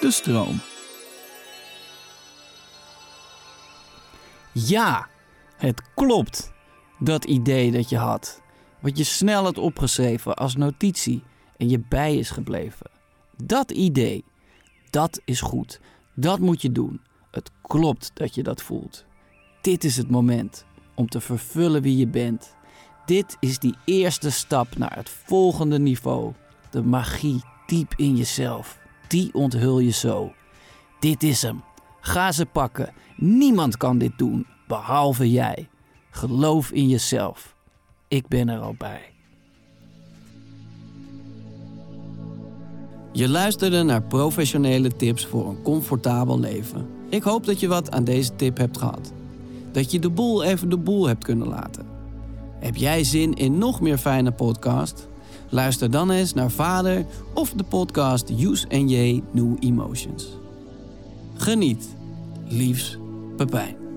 De stroom. Ja, het klopt. Dat idee dat je had. Wat je snel had opgeschreven als notitie en je bij is gebleven. Dat idee, dat is goed. Dat moet je doen. Het klopt dat je dat voelt. Dit is het moment om te vervullen wie je bent. Dit is die eerste stap naar het volgende niveau. De magie diep in jezelf. Die onthul je zo. Dit is hem. Ga ze pakken. Niemand kan dit doen, behalve jij. Geloof in jezelf. Ik ben er al bij. Je luisterde naar professionele tips voor een comfortabel leven. Ik hoop dat je wat aan deze tip hebt gehad. Dat je de boel even de boel hebt kunnen laten. Heb jij zin in nog meer fijne podcast? Luister dan eens naar Vader of de podcast Use NJ New Emotions. Geniet. Liefs, Pepijn.